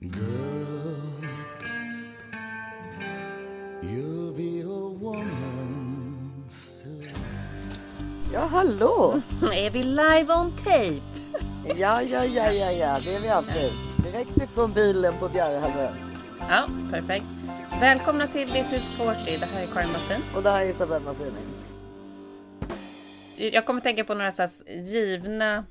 Girl, you'll be a woman soon. Ja, hallå! Är vi live on tape? Ja, ja, ja, ja, ja, det är vi alltid. Direkt ifrån bilen på Bjärehalvön. Ja, perfekt. Välkomna till This is 40. Det här är Karin Bastin. Och det här är Isabelle Masini. Jag kommer tänka på några så här givna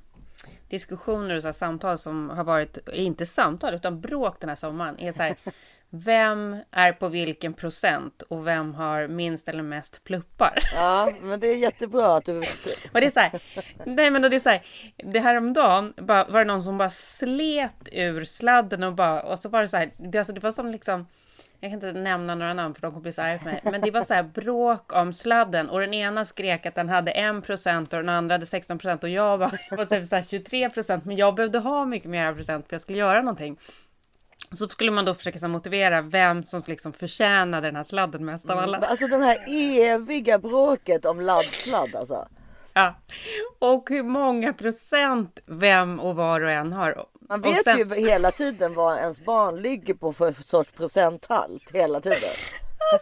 diskussioner och så samtal som har varit, inte samtal, utan bråk den här sommaren. Är så här, vem är på vilken procent och vem har minst eller mest pluppar? Ja, men det är jättebra att du... Och det är så här, nej men det är så här, det här om dagen bara, var det någon som bara slet ur sladden och bara, och så var det så här, det, alltså, det var som liksom, jag kan inte nämna några namn för de kommer bli så arga på mig, men det var så här bråk om sladden och den ena skrek att den hade 1% och den andra hade 16% och jag var, var typ så här 23% men jag behövde ha mycket mer procent för jag skulle göra någonting. Så skulle man då försöka så motivera vem som liksom förtjänade den här sladden mest av alla. Alltså den här eviga bråket om laddsladd alltså. Ja. Och hur många procent vem och var och en har. Man vet sen- ju hela tiden vad ens barn ligger på för sorts procenthalt hela tiden.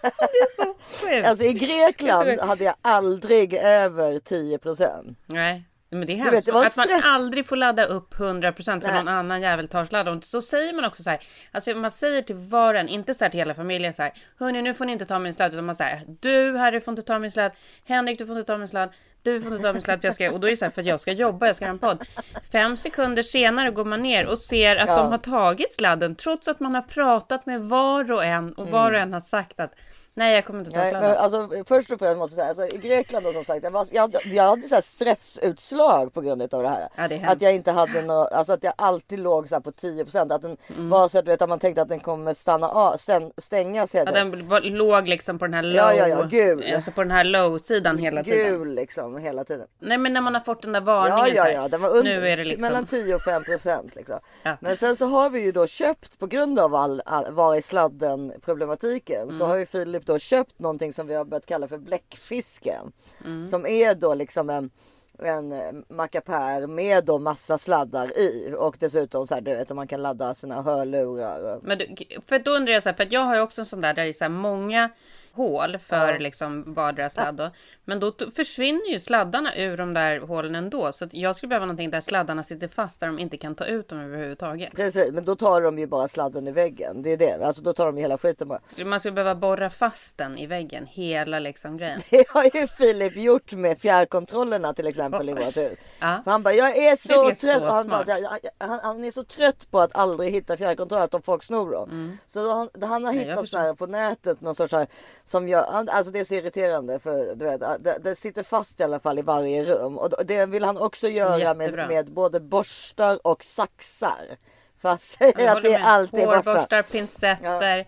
Det är så sjukt. Alltså i Grekland hade jag aldrig över 10 procent. Nej, men det är vet, hemskt. det var en att man aldrig får ladda upp 100% för Nej. någon annan jävel tar sladd. Och så säger man också så här. Alltså man säger till var och en, inte så här till hela familjen så här. Hörni, nu får ni inte ta min sladd. Utan man säger du Harry får inte ta min sladd. Henrik, du får inte ta min sladd. Du får inte ta min sladd. För jag ska, och då är det så här för att jag ska jobba, jag ska göra en podd. Fem sekunder senare går man ner och ser att Ja. de har tagit sladden. Trots att man har pratat med var och en. Och var och en har sagt att nej, jag kommer inte ta Nej, sladden. men alltså, först och främst måste jag säga, alltså, i Grekland då, som sagt, jag, var, jag, hade, jag hade så här stressutslag på grund av det här. Ja, det att jag inte hade något, alltså att jag alltid låg så på 10% Att den Mm. var så att, du vet, att man tänkte att den kommer stanna av, stäng, stängas Ja, den var, låg liksom på den här low, Ja, ja, ja, gul. Alltså på den här low-sidan hela tiden. Gul liksom hela tiden. Nej men när man har fått den där Ja, varningen ja, här, ja, den var under, nu är det liksom... mellan 10 och 5 procent. Liksom. Ja. Men sen så har vi ju då köpt på grund av all, all var i sladden problematiken Mm. så har ju Filip då köpt någonting som vi har börjat kalla för bläckfisken. Mm. Som är då liksom en en mackapär med då massa sladdar i och dessutom så här du vet man kan ladda sina hörlurar. Men du, för då undrar jag så här, för att jag har ju också en sån där där det är så här många hål för Ja. liksom vardera sladd. Men då försvinner ju sladdarna ur de där hålen ändå. Så jag skulle behöva någonting där sladdarna sitter fast där de inte kan ta ut dem överhuvudtaget. Precis, men då tar de ju bara sladden i väggen. Det är det, alltså då tar de ju hela skiten bara. Man skulle behöva borra fast den i väggen, hela liksom grejen. Det har ju Filip gjort med fjärrkontrollerna till exempel i vårt hus. Ja. Han bara, jag är så är trött. så han, bara, så han, han är så trött på att aldrig hitta fjärrkontroller, att de folk snor dem. Så då, han, han har hittat så här på nätet någon sorts så här, som gör, alltså det är så irriterande för du vet, det, det sitter fast i alla fall i varje rum. Och det vill han också göra med, med både borstar och saxar. För han säger att det är alltid borta. Hårborstar, pincetter.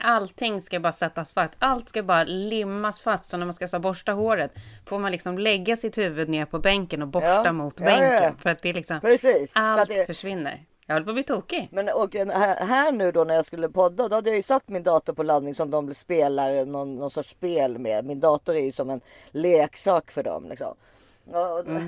Allting ska bara sättas fast. Allt ska bara limmas fast. Så när man ska så borsta håret får man liksom lägga sitt huvud ner på bänken och borsta Ja. mot Ja, bänken. ja, ja. För att det är liksom Precis. Allt det- försvinner. Jag håller på att bli tokig. Men och en- här, här nu då när jag skulle podda, då hade jag ju satt min dator på laddning som de spelar någon, någon sorts spel med. Min dator är ju som en leksak för dem liksom. Och, då,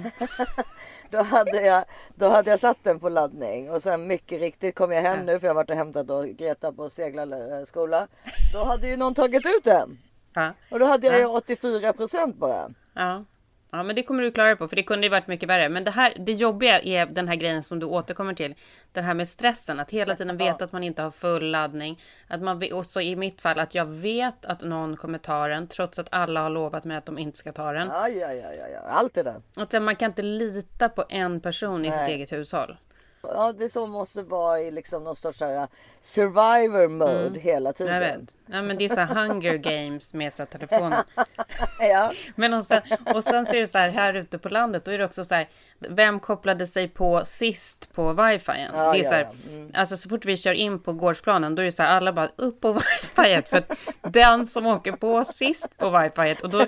då, hade jag, då hade jag satt den på laddning och sen mycket riktigt kom jag hem nu för jag har varit och hämtat då Greta på seglarskola. Då hade ju någon tagit ut den. Ja. Och då hade jag ju 84 procent bara. Ja. Ja, men det kommer du klara dig på, för det kunde ju varit mycket värre. Men det här, det jobbiga är den här grejen som du återkommer till. Den här med stressen, att hela tiden veta att man inte har full laddning. Att man, och så i mitt fall, att jag vet att någon kommer ta den, trots att alla har lovat mig att de inte ska ta den. Ja, ja, ja, ja, allt det där. Sen, man kan inte lita på en person i sitt Nej. eget hushåll. Ja, det så måste vara i liksom någon sorts här survivor mode hela tiden. Mm. Jag vet. Ja, men det är så här hunger games med så här telefonen. Ja. Men och sen, och sen så är det så här, här ute på landet, då är det också så här, vem kopplade sig på sist på wifi? Ja, det är ja, så här, ja. Mm. alltså så fort vi kör in på gårdsplanen, då är det så här, alla bara upp på wifi för att den som åker på sist på wifi och då,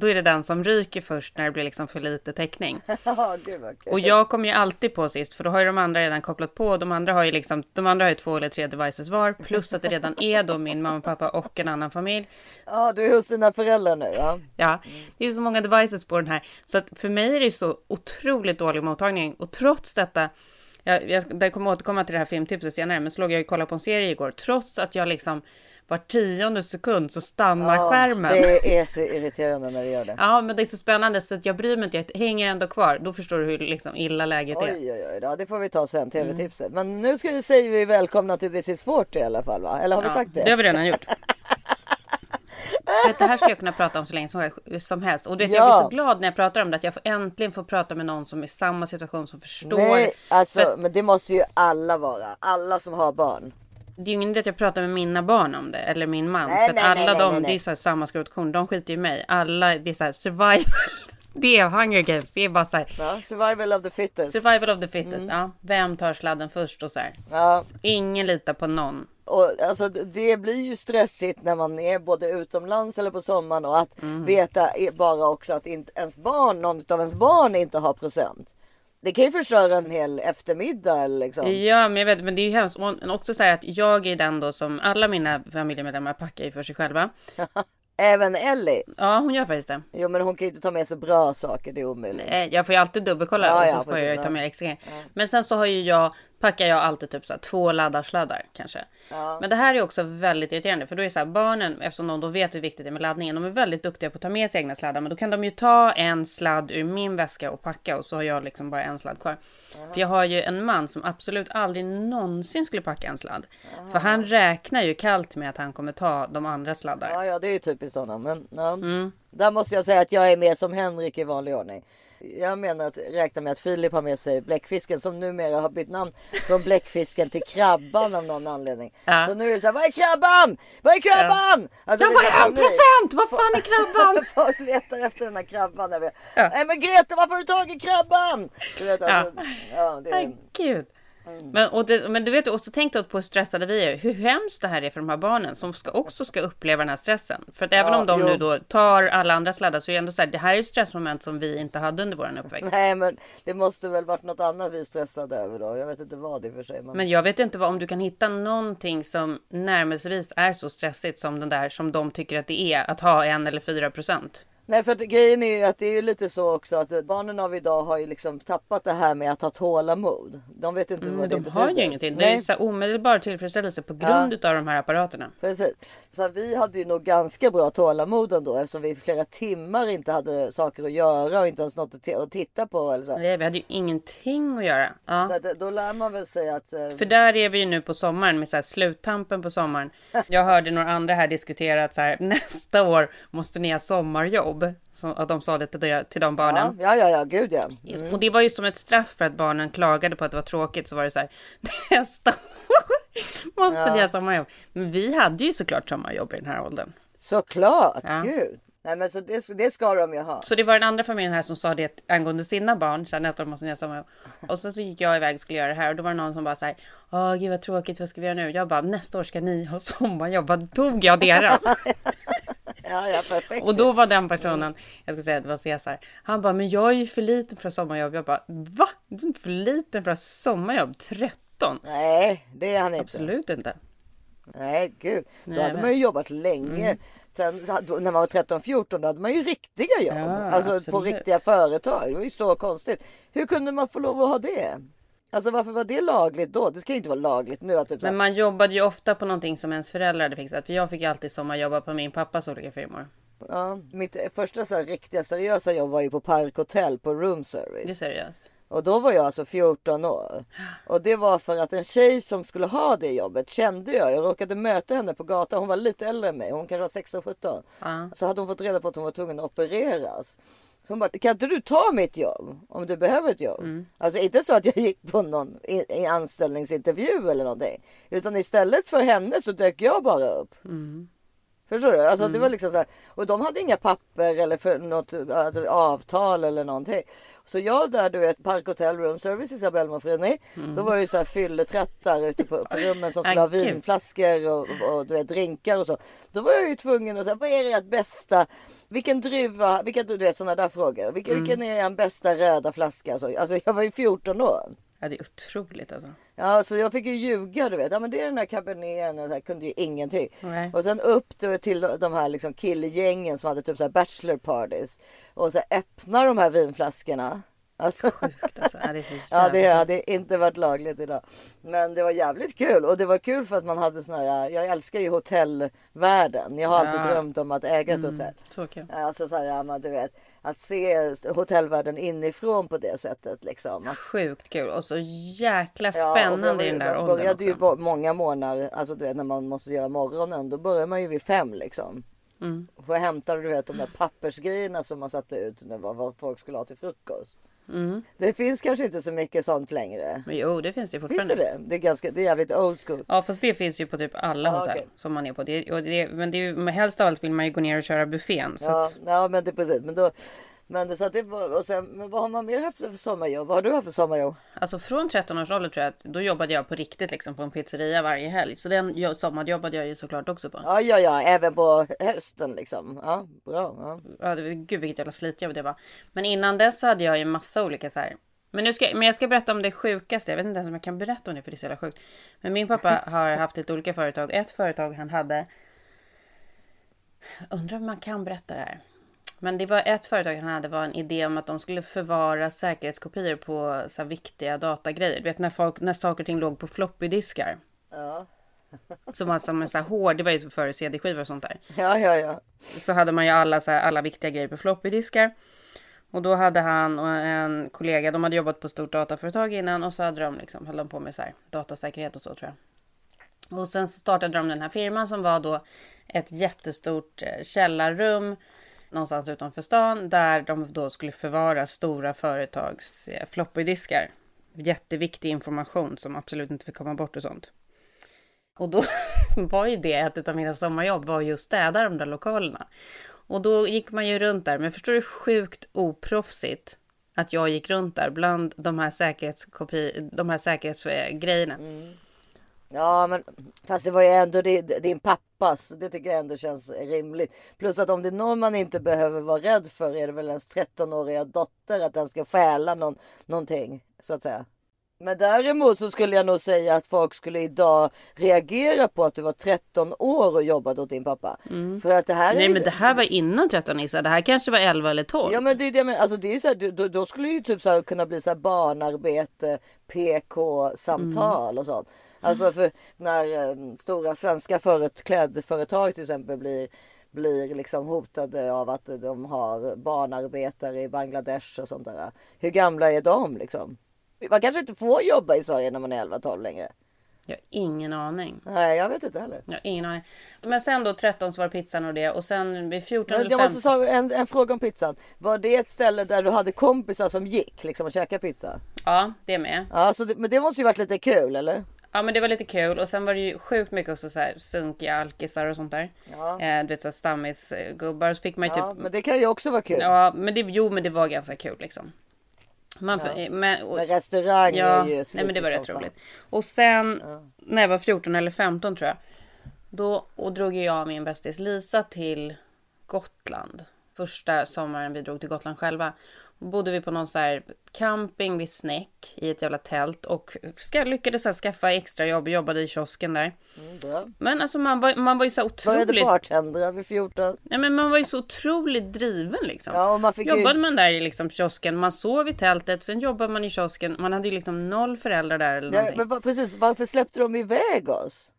då är det den som ryker först när det blir liksom för lite täckning. Gud. Och jag kommer ju alltid på sist, för då har ju de andra redan kopplat på. De andra har ju liksom, de andra har ju två eller tre devices var, plus att det redan är då min mamma, pappa och en annan familj. Ja, du är hos dina föräldrar nu. Ja. Ja, det är ju så många devices på den här. Så att för mig är det så otroligt dålig mottagning. Och trots detta Jag, jag, jag kommer återkomma till det här filmtipset senare, men så låg jag och kollade på en serie igår. Trots att jag liksom var tionde sekund så stannar Ja, skärmen. Det är så irriterande när det gör det. Ja, men det är så spännande så att jag bryr mig inte. Jag hänger ändå kvar. Då förstår du hur liksom illa läget är. Oj, oj, oj. Ja, det får vi ta sen, Mm. tv-tipset. Men nu ska vi säga vi välkomna till This is svårt i alla fall, va? Eller har vi Ja, sagt det? Det har vi redan gjort. Vet, det här ska jag kunna prata om så länge som, helst. Och du vet, jag Ja. blir så glad när jag pratar om det. Att jag får, äntligen får prata med någon som är i samma situation som förstår. Nej, alltså, För- men det måste ju alla vara. Alla som har barn. Det är ju ingen idé att jag pratar med mina barn om det. Eller min man. Nej, för att nej, alla nej, de, nej, nej. det är så här samma skrotkorn. De skiter ju i mig. Alla, det är så här survival. det är Hunger Games. Det är bara så här. Ja, survival of the fittest. Survival of the fittest. Mm. Ja, vem tar sladden först och så här. Ja, Ingen litar på någon. och alltså det blir ju stressigt när man är både utomlands eller på sommaren och att Mm. veta bara också att inte ens barn, någon av ens barn inte har procent. Det kan ju förstöra en hel eftermiddag liksom. Ja, men jag vet, men det är ju hemskt. Och också så här att jag är den då som alla mina familjemedlemmar packar ju för sig själva. Även Ellie. Ja, hon gör faktiskt det. Jo men hon kan ju inte ta med sig bra saker, det är omöjligt. Jag får ju alltid dubbelkolla Ja, och ja, så får precis, jag ju ta ja. med extra grejer. Men sen så har ju jag, packar jag alltid typ så här, två laddarsladdar kanske. Men det här är också väldigt irriterande för då är så här barnen, eftersom de då vet hur viktigt det är med laddningen, de är väldigt duktiga på att ta med sig egna sladdar. Men då kan de ju ta en sladd ur min väska och packa och så har jag liksom bara en sladd kvar. För jag har ju en man som absolut aldrig någonsin skulle packa en sladd. För han räknar ju kallt med att han kommer ta de andra sladdar. Ja, ja, det är ju typiskt sådana. Men ja. Mm. där måste jag säga att jag är mer som Henrik i vanlig ordning. Jag menar att räkna med att Filip har med sig bläckfisken som numera har bytt namn från bläckfisken till krabban av någon anledning. Ja. Så nu är det så här, vad är krabban? Vad är krabban? Alltså, Jag bara en procent! Vad fan är krabban? Folk letar efter den här krabban. Där vi... Ja. Nej men Greta varför har du tagit krabban? Du vet, alltså, ja. det är... Gud. Mm. Men, och det, men du vet, och så tänkte jag på hur stressade vi är. Hur hemskt det här är för de här barnen som ska, också ska uppleva den här stressen. För att även Ja, om de jo. nu då tar alla andra sladdar så är det ändå så här, det här är stressmoment som vi inte hade under vår uppväxt. Nej men det måste väl varit något annat vi stressade över då. Jag vet inte vad det är för sig. Men... Men jag vet inte vad, om du kan hitta någonting som närmelsevis är så stressigt som den där som de tycker att det är att ha en eller fyra procent. Nej för att grejen är ju att det är ju lite så också att barnen av idag har ju liksom tappat det här med att ha tålamod. De vet inte vad det De betyder. har ju ingenting. Det är Nej, ju så omedelbar tillfredsställelse på grund utav de här apparaterna. precis. Så vi hade ju nog ganska bra tålamod ändå eftersom vi i flera timmar inte hade saker att göra och inte ens något att, att titta på eller så. Nej, Vi hade ju ingenting att göra. Ja. Så att, då lär man väl säga att eh, För där är vi ju nu på sommaren med så här sluttampen på sommaren. Jag hörde några andra här diskutera att så här, nästa år måste ni ha sommarjobb. Så att de sa det till, de- till de ja, barnen. ja, ja, ja, gud ja. Och det var ju som ett straff för att barnen klagade på att det var tråkigt. Så var det så här, nästa år måste ni ha sommarjobb. Men vi hade ju såklart sommarjobb i den här åldern. Såklart, Ja. gud. Nej men så det, det ska de ju ha. Så det var den andra familjen här som sa det angående sina barn. Så här, nästa år måste ni ha sommarjobb. Och så, så gick jag iväg och skulle göra det här. Och då var det någon som bara så här. Åh gud vad tråkigt, vad ska vi göra nu? Jag bara nästa år ska ni ha sommarjobb. Vad tog jag deras? Ja, ja, perfekt. Och då var den personen, jag ska säga att det var Cesar. Han bara, men jag är ju för liten för att ha sommarjobb. Jag bara, va? Du är inte för liten för att ha sommarjobb? 13? Nej, det är han inte. Absolut inte. Nej, gud. Då Nej, hade men- man ju jobbat länge. Sen så hade- när man var 13-14 då hade man ju riktiga jobb. Ja, alltså på absolut. riktiga företag. Det var ju så konstigt. Hur kunde man få lov att ha det? Alltså varför var det lagligt då? Det ska ju inte vara lagligt nu. Att typ Men man jobbade ju ofta på någonting som ens föräldrar hade fixat. För jag fick ju alltid sommarjobba på min pappas olika firmor. ja, mitt första så här, riktiga seriösa jobb var ju på Park Hotel på room Det är service. seriöst. Och då var jag alltså 14 år. Och det var för att en tjej som skulle ha det jobbet kände jag. Jag råkade möta henne på gatan. Hon var lite äldre än mig. Hon kanske var 16, 17. Ja. Så hade hon fått reda på att hon var tvungen att opereras. Hon bara, kan inte du ta mitt jobb om du behöver ett jobb? Mm. Alltså inte så att jag gick på någon i, i anställningsintervju eller någonting. Utan istället för henne så dök jag bara upp. Mm. Förstår du? Alltså det var liksom så här, och de hade inga papper eller för något alltså, avtal eller någonting. Så jag där du vet Park Hotel Room Service Isabelle Monfrini. Då var det ju så här fylletrattar ute på, på rummen som skulle ha vinflaskor och, och, och du vet drinkar och så. Då var jag ju tvungen att säga vad är ert bästa? Vilken druva? Vilka du vet sådana där frågor. Vilken, vilken är er bästa röda flaska? Alltså, alltså jag var ju 14 år. Ja, det är otroligt alltså. Ja, så jag fick ju ljuga du vet. Ja men det är den här caberneten och så här, kunde ju ingenting. Nej. Och sen upp till de här liksom killgängen som hade typ så här bachelor parties. Och så öppnar de här vinflaskorna. Alltså, Sjukt alltså. Ja, det är så Ja det hade inte varit lagligt idag. Men det var jävligt kul och det var kul för att man hade sån här, jag älskar ju hotellvärlden. Jag har alltid Ja. drömt om att äga ett hotell. Så kul. Alltså så här, ja, men du vet, att se hotellvärlden inifrån på det sättet liksom. Sjukt kul och så jäkla spännande i jag den där man åldern började ju också. många månader, alltså du vet när man måste göra morgonen, då börjar man ju vid fem liksom. Mm. Får hämta du vet de där pappersgrejerna som man satte ut nu vad, vad folk skulle ha till frukost. Mm. Det finns kanske inte så mycket sånt längre. Men jo, det finns det ju Finns fortfarande. det det? Det är ganska, det är jävligt old school. Ja, fast det finns ju på typ alla Ja, hotell okej. som man är på. Det, och det, men det är ju, helst av allt vill man ju gå ner och köra buffén. Så Ja, att, ja men det är precis. Men då, men det, så att det var, och sen, men vad har man mer haft för sommarjobb? Vad har du haft för sommarjobb? alltså från 13 års ålder tror jag att då jobbade jag på riktigt liksom på en pizzeria varje helg. Så den jo- sommarjobbade jag ju såklart också på. Ja, ja, ja, även på hösten liksom. Ja, bra. Ja. Ja, det, gud vilket jävla slitjobb det var. Men innan dess så hade jag ju massa olika så här. Men, nu ska, men jag ska berätta om det sjukaste. Jag vet inte ens om jag kan berätta om det för det är så jävla sjukt. Men min pappa har haft lite olika företag. Ett företag han hade. Undrar om man kan berätta det här. Men det var ett företag han hade var en idé om att de skulle förvara säkerhetskopior på så här viktiga datagrejer. Du vet när, folk, när saker och ting låg på floppydiskar. Ja. Som var som en så här hård, det var ju före CD-skivor och sånt där ja, ja, ja. så hade man ju alla, så här, alla viktiga grejer på floppydiskar. Och då hade han och en kollega, de hade jobbat på ett stort dataföretag innan och så hade de liksom, höll de på med så här, datasäkerhet och så tror jag. Och sen startade de den här firman som var då ett jättestort eh, källarrum någonstans utanför stan där de då skulle förvara stora företags eh, floppydiskar. Jätteviktig information som absolut inte fick komma bort och sånt. Och då var ju det ett av mina sommarjobb var just städa de där lokalerna. Och då gick man ju runt där. Men förstår du hur sjukt oproffsigt att jag gick runt där bland de här, säkerhetskopi, de här säkerhetsgrejerna. Eh, mm. Ja, men fast det var ju ändå din, din pappas. Det tycker jag ändå känns rimligt. Plus att om det är någon man inte behöver vara rädd för är det väl ens 13-åriga dotter att den ska stjäla någon, någonting så att säga. Men däremot så skulle jag nog säga att folk skulle idag reagera på att du var 13 år och jobbade åt din pappa. För att det här är Nej ju men det här var innan 13 Nissa. Det här kanske var 11 eller 12. Ja men det är det men alltså det är ju så här, du- då, då skulle ju typ så här kunna bli så här barnarbete, PK-samtal och sånt. Alltså för när eh, stora svenska föret, klädföretag till exempel blir blir liksom hotade av att de har barnarbetare i Bangladesh och sånt där. Hur gamla är de liksom? Man kanske inte får jobba i Sverige när man är 11-12 längre. Jag har ingen aning. Nej, jag vet inte heller. Jag har ingen aning. Men sen då 13 så var det pizzan och det. Och sen vid 14 Men eller jag 15. måste säga en, en fråga om pizzan. Var det ett ställe där du hade kompisar som gick liksom och käkade pizza? Ja, det med. Ja, så det, men det måste ju varit lite kul eller? Ja men det var lite kul och sen var det ju sjukt mycket också så här sunkiga alkisar och sånt där. Ja. Eh, du vet såhär stammisgubbar så fick man ju Ja, typ. men det kan ju också vara kul. Ja men det, jo men det var ganska kul liksom. Man, men, och, Men restaurang ja, är ju nej men det var rätt roligt. Och sen när jag var 14 eller 15 tror jag. Då och drog jag och min bästis Lisa till Gotland. Första sommaren vi drog till Gotland själva. Bodde vi på någon så här camping vid Snäck i ett jävla tält och ska, lyckades så skaffa extra jobb och jobbade i kiosken där. Mm. Men alltså man var, man var ju så Började otroligt... bartendra vid 14. Nej, men man var ju så otroligt driven liksom. Ja, och man fick Jobbade ju... man där i liksom kiosken, man sov i tältet, sen jobbade man i kiosken. Man hade ju liksom noll föräldrar där eller Ja, någonting. men precis, varför släppte de iväg oss?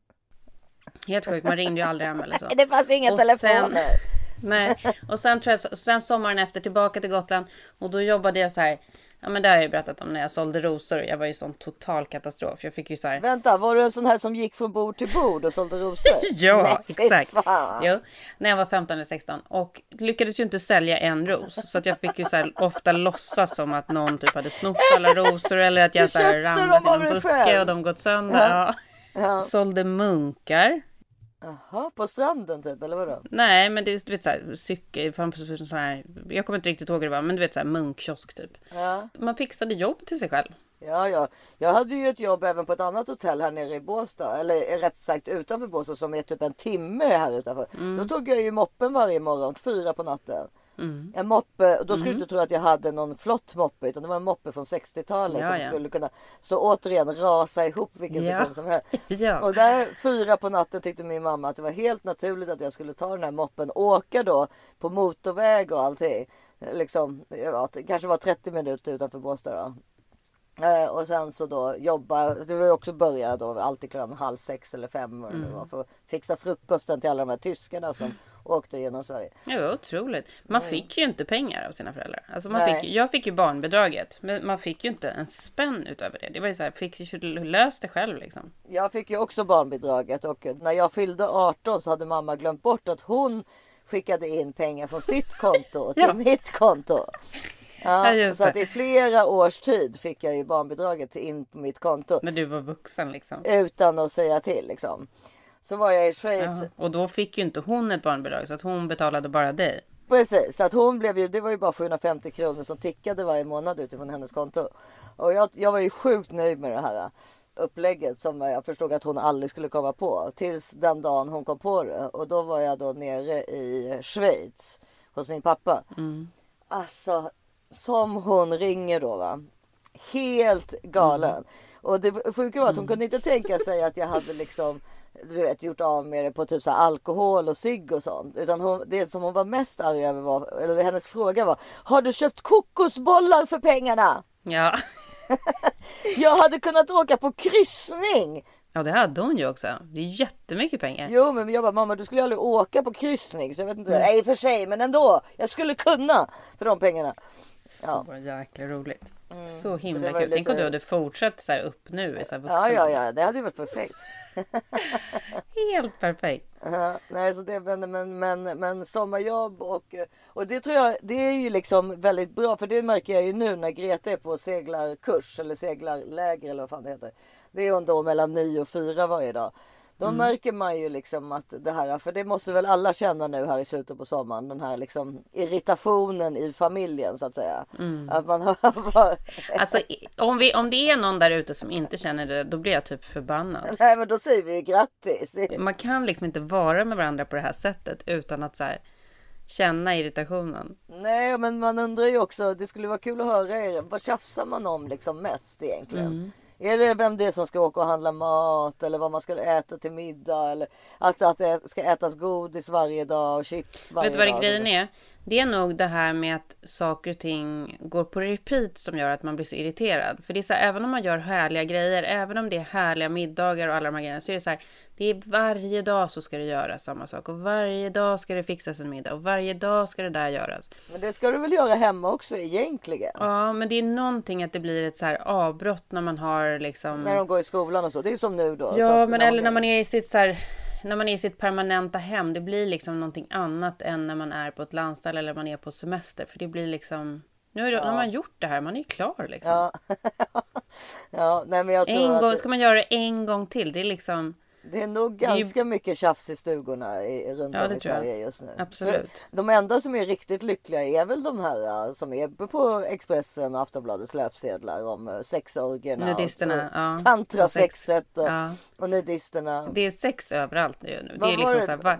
Helt sjukt, man ringde ju aldrig hem eller så. Det fanns inga Och telefoner. Nej, och sen, tror jag, sen sommaren efter tillbaka till Gotland och då jobbade jag så här. Ja men det har jag ju berättat om när jag sålde rosor. Jag var ju sån total katastrof. Jag fick ju så här. Vänta, var du en sån här som gick från bord till bord och sålde rosor? Ja, Nej, exakt. Jo, när jag var 15 eller 16 och lyckades ju inte sälja en ros så att jag fick ju så här ofta låtsas som att någon typ hade snott alla rosor eller att jag Du så här ramlat i dig buske själv. och de gått sönder. Ja. Ja. Sålde munkar. Jaha, på stranden typ, eller vadå? Nej, men det är du vet så här cykel, framför sån här. Jag kommer inte riktigt ihåg hur det var, men du vet så här munkkiosk typ. Ja. Man fixade jobb till sig själv. Ja, ja. Jag hade ju ett jobb även på ett annat hotell här nere i Båstad. Eller rätt sagt utanför Båstad som är typ en timme här utanför. Mm. Då tog jag ju moppen varje morgon, fyra på natten. En moppe, och då skulle du inte tro att jag hade någon flott moppe utan det var en moppe från 60-talet Ja, som ja. skulle kunna så återigen rasa ihop vilken Ja. sekund som helst. Ja. Och där fyra på natten tyckte min mamma att det var helt naturligt att jag skulle ta den här moppen och åka då på motorväg och allting. Liksom, ja, kanske var 30 minuter utanför Båstad då. Eh, och sen så då jobba, det var också börja då alltid klockan halv sex eller fem vad det nu Mm. var för att fixa frukosten till alla de här tyskarna som åkte genom Sverige. Ja, det var otroligt. Man fick ju inte pengar av sina föräldrar. Alltså man Nej. fick, jag fick ju barnbidraget, men man fick ju inte en spänn utöver det. Det var ju så här, fick lös det själv liksom. Jag fick ju också barnbidraget och när jag fyllde 18 så hade mamma glömt bort att hon skickade in pengar från sitt konto till Ja. mitt konto. Ja, Ja, så att i flera års tid fick jag ju barnbidraget in på mitt konto När du var vuxen liksom. utan att säga till liksom. Så var jag i Schweiz. Ja. Och då fick ju inte hon ett barnbidrag, så att hon betalade bara dig. Precis, så att hon blev ju, det var ju bara 750 kronor som tickade varje månad utifrån hennes konto. Och jag, jag var ju sjukt nöjd med det här upplägget som jag förstod att hon aldrig skulle komma på. Tills den dagen hon kom på det. Och då var jag då nere i Schweiz hos min pappa. Alltså, som hon ringer då va. Helt galen. Och det sjuka var att hon kunde inte tänka sig att jag hade liksom du vet, gjort av med det på typ så alkohol och cigg och sånt. Utan hon, det som hon var mest arg över var, eller hennes fråga var, har du köpt kokosbollar för pengarna? Ja. Jag hade kunnat åka på kryssning. ja, det hade hon ju också. Det är jättemycket pengar. Jo men jag bara, mamma du skulle aldrig åka på kryssning. Så jag vet inte, nej i och för sig men ändå. Jag skulle kunna för de pengarna. Så var jäkla roligt. Så himla Mm. var kul. Tänk om lite- du hade fortsatt så här upp nu i så här vuxen. Ja ja ja, det hade ju varit perfekt. Helt perfekt. Ja, nej, så det, men, men, men, men sommarjobb och, och det tror jag det är ju liksom väldigt bra för det märker jag ju nu när Greta är på seglarkurs eller seglarläger eller vad fan det heter. Det är hon då mellan 9 och 4 varje dag. Då märker man ju liksom att det här, för det måste väl alla känna nu här i slutet på sommaren, den här liksom irritationen i familjen så att säga. Att man har bara, Alltså om, vi, om det är någon där ute som inte känner det, då blir jag typ förbannad. nej men då säger vi ju grattis. Man kan liksom inte vara med varandra på det här sättet utan att så här, känna irritationen. Nej, men man undrar ju också. Det skulle vara kul att höra er. Vad tjafsar man om liksom mest egentligen? Mm. Är det vem det är som ska åka och handla mat eller vad man ska äta till middag eller att, att det ska ätas godis varje dag och chips varje Vet du vad det dag? grejen är? Det är nog det här med att saker och ting går på repeat som gör att man blir så irriterad. För det är så här, även om man gör härliga grejer, även om det är härliga middagar och alla de här grejerna, så är det så här, det är varje dag så ska det göras samma sak och varje dag ska det fixas en middag och varje dag ska det där göras. Men det ska du väl göra hemma också egentligen? Ja, men det är någonting att det blir ett så här avbrott när man har liksom... När de går i skolan och så. Det är som nu då. Ja, men eller när man är i sitt så här, när man är i sitt permanenta hem. Det blir liksom någonting annat än när man är på ett landställe eller man är på semester. För det blir liksom, nu det, när man gjort det här, man är ju klar liksom. Ja. ja, nej men jag tror en gång, att ska man göra det en gång till? Det är liksom, det är nog är ganska mycket tjafs i stugorna i, runt Ja, om det i. Sverige just nu. Absolut. För de enda som är riktigt lyckliga är väl de här äh, som är på Expressen och Aftonbladets löpsedlar om äh, sexorgierna. Nudisterna, och ja. Tantrasexet och, Ja. och nudisterna. det är sex överallt nu. Det Vad är liksom det? så här, va,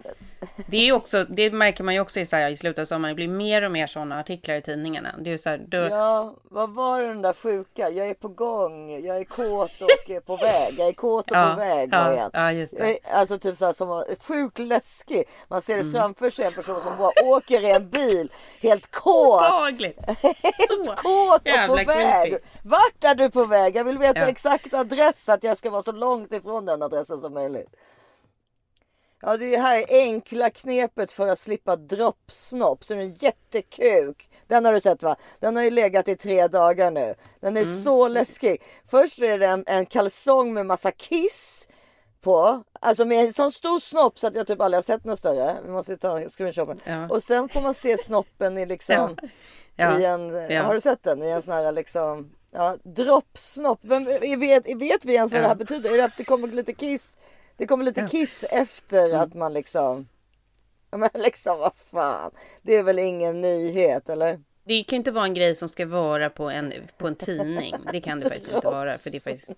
det är också, det märker man ju också i, så här, i slutet av sommaren. Det blir mer och mer sådana artiklar i tidningarna. Det är så här, då, Ja, vad var den där sjuka? Jag är på gång, jag är kåt och är på väg. Jag är kåt och Ja, på väg ja. Ja, just det. Mm. Är- Alltså typ så här som var sjukt läskig. Man ser det framför sig en person som bara åker i en bil helt kåt. Obehagligt! Så Helt kåt och på jävla väg. creepy. Vart är du på väg? Jag vill veta Ja. exakt adress att jag ska vara så långt ifrån den adressen som möjligt. Ja, det är här enkla knepet för att slippa droppsnopp. Så är det en jättekuk. Den har du sett va? Den har ju legat i tre dagar nu. Den är Mm. så läskig. Först är det en, en kalsong med massa kiss på. Alltså med en sån stor snopp så att jag typ aldrig har sett något större. Vi måste ta en screenshot. Ja. Och sen får man se snoppen i liksom Ja. i en. Har du sett den? I en sån här liksom ja, droppsnopp. Vem, vet, vet vi ens vad det här betyder? Är det att det kommer lite kiss? Det kommer lite kiss efter Mm. att man liksom Men liksom vad fan. Det är väl ingen nyhet eller? Det kan inte vara en grej som ska vara på en, på en tidning. Det kan det faktiskt inte vara. För det är faktiskt...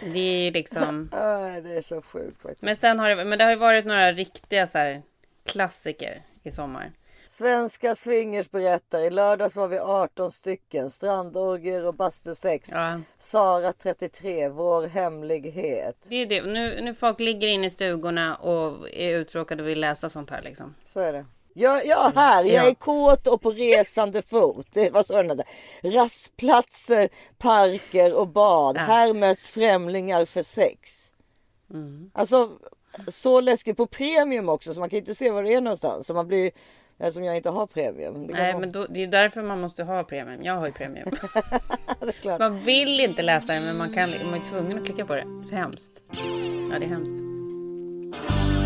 Det är ju liksom... Nej, det är så sjukt faktiskt. Men sen har det, men det har ju varit några riktiga så här klassiker. i sommar. Svenska swingers berättar. I lördags var vi 18 stycken. Strandorger och bastusex. Ja. Sara 33. Vår hemlighet. Det är det. Nu, nu folk ligger inne i stugorna och är uttråkade och vill läsa sånt här liksom. Så är det. Jag, jag här, jag Ja. är kåt och på resande fot. Det var så den hette. Rastplatser, parker och bad. Här möts främlingar för sex. Mm. Alltså så läskigt på premium också så man kan ju inte se var det är någonstans. Så man blir, eftersom jag inte har premium. Nej, vara- men då, det är därför man måste ha premium. Jag har ju premium. det är klart. Man vill inte läsa det, men man, kan, man är tvungen att klicka på det. Det är hemskt. Ja, det är hemskt.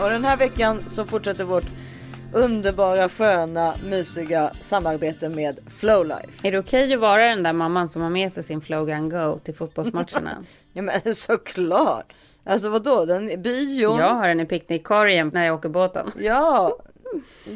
Och den här veckan så fortsätter vårt underbara, sköna, mysiga samarbete med Flowlife. Är det okej att vara den där mamman som har med sig sin Flow Gun Go till fotbollsmatcherna? Ja men såklart. Alltså vadå, den bion. jag har den i picknickkorgen när jag åker båten. Ja,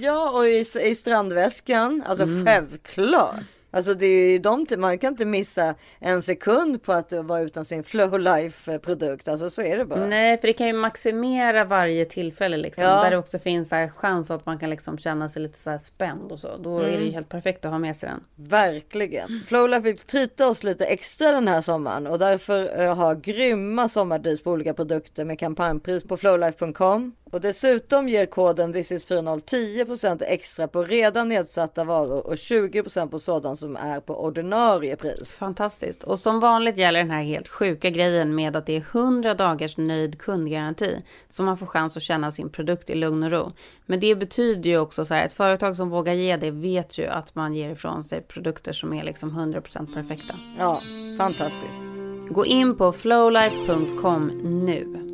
ja och i, i strandväskan. Alltså självklart. Alltså det är ju de, man kan inte missa en sekund på att vara utan sin Flowlife produkt. Alltså så är det bara. Nej, för det kan ju maximera varje tillfälle liksom. Ja. Där det också finns här chans att man kan liksom känna sig lite så här spänd och så. Då är det ju helt perfekt att ha med sig den. Verkligen. Flowlife vill trita oss lite extra den här sommaren och därför eh, har grymma sommardeals på olika produkter med kampanjpris på flowlife.com. Och dessutom ger koden thisis40 10% extra på redan nedsatta varor och 20% på sådant som är på ordinarie pris. Fantastiskt. Och som vanligt gäller den här helt sjuka grejen med att det är 100 dagars nöjd kundgaranti. Så man får chans att känna sin produkt i lugn och ro. Men det betyder ju också så här, ett företag som vågar ge det vet ju att man ger ifrån sig produkter som är liksom 100% perfekta. Ja, fantastiskt. Gå in på flowlife.com nu.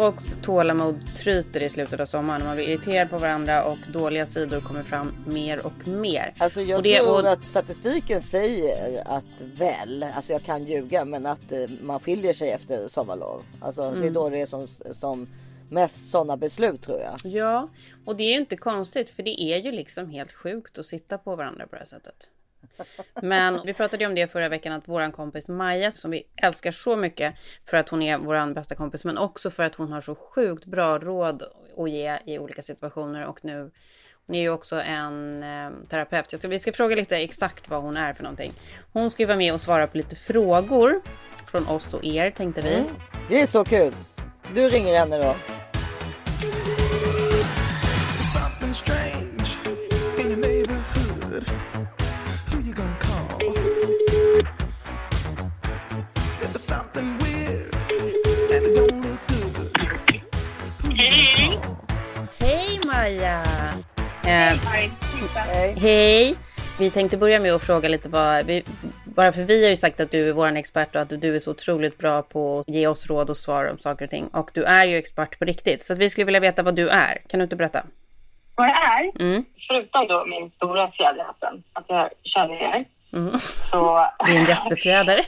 Folks tålamod tryter i slutet av sommaren. Man blir irriterad på varandra och dåliga sidor kommer fram mer och mer. Alltså jag och det, tror och, att statistiken säger att väl, alltså jag kan ljuga, men att eh, man skiljer sig efter sommarlov. Alltså det är då det är som, som mest sådana beslut tror jag. Ja, och det är ju inte konstigt för det är ju liksom helt sjukt att sitta på varandra på det här sättet. Men vi pratade ju om det förra veckan att våran kompis Maja som vi älskar så mycket för att hon är våran bästa kompis men också för att hon har så sjukt bra råd att ge i olika situationer och nu hon är ju också en eh, terapeut. Jag ska, vi ska fråga lite exakt vad hon är för någonting. Hon ska ju vara med och svara på lite frågor från oss och er tänkte vi. Mm. Det är så kul. Du ringer henne då. Maja! Eh, Hej. Hej! Vi tänkte börja med att fråga lite vad, vi, bara för vi har ju sagt att du är vår expert och att du är så otroligt bra på att ge oss råd och svar om saker och ting. Och du är ju expert på riktigt. Så vi skulle vilja veta vad du är. Kan du inte berätta? vad jag är, Mm. förutom då min stora fjäder att jag känner er, Mm. så... Det är en jättefjäder.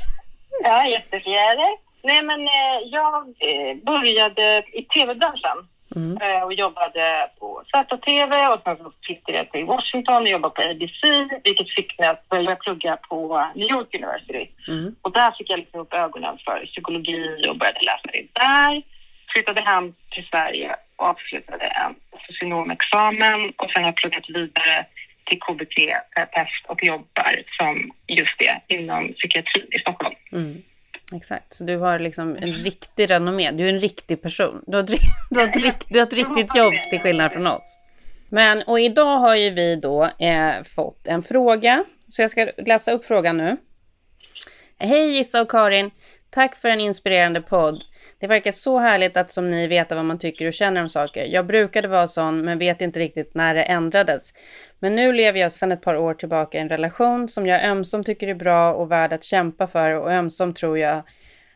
ja, jättefjäder. Nej, men eh, jag eh, började i tv-branschen Mm. eh, och jobbade på ZTV och sen så flyttade jag till Washington och jobbade på ABC, vilket fick mig att börja plugga på New York University. Mm. Och där fick jag liksom upp ögonen för psykologi och började läsa det där. Flyttade hem till Sverige och avslutade en socionomexamen och sen har jag pluggat vidare till KBT-terapeut och jobbar som just det inom psykiatrin i Stockholm. Mm. Exakt, så du har liksom en riktig renommé. Du är en riktig person. Du har, ett du har, ett, rikt, du har ett riktigt jobb till skillnad från oss. Men, och idag har ju vi då eh, fått en fråga. Så jag ska läsa upp frågan nu. Hej Issa och Karin. Tack för en inspirerande podd. Det verkar så härligt att som ni veta vad man tycker och känner om saker. Jag brukade vara sån men vet inte riktigt när det ändrades. Men nu lever jag sedan ett par år tillbaka i en relation som jag ömsom tycker är bra och värd att kämpa för och ömsom tror jag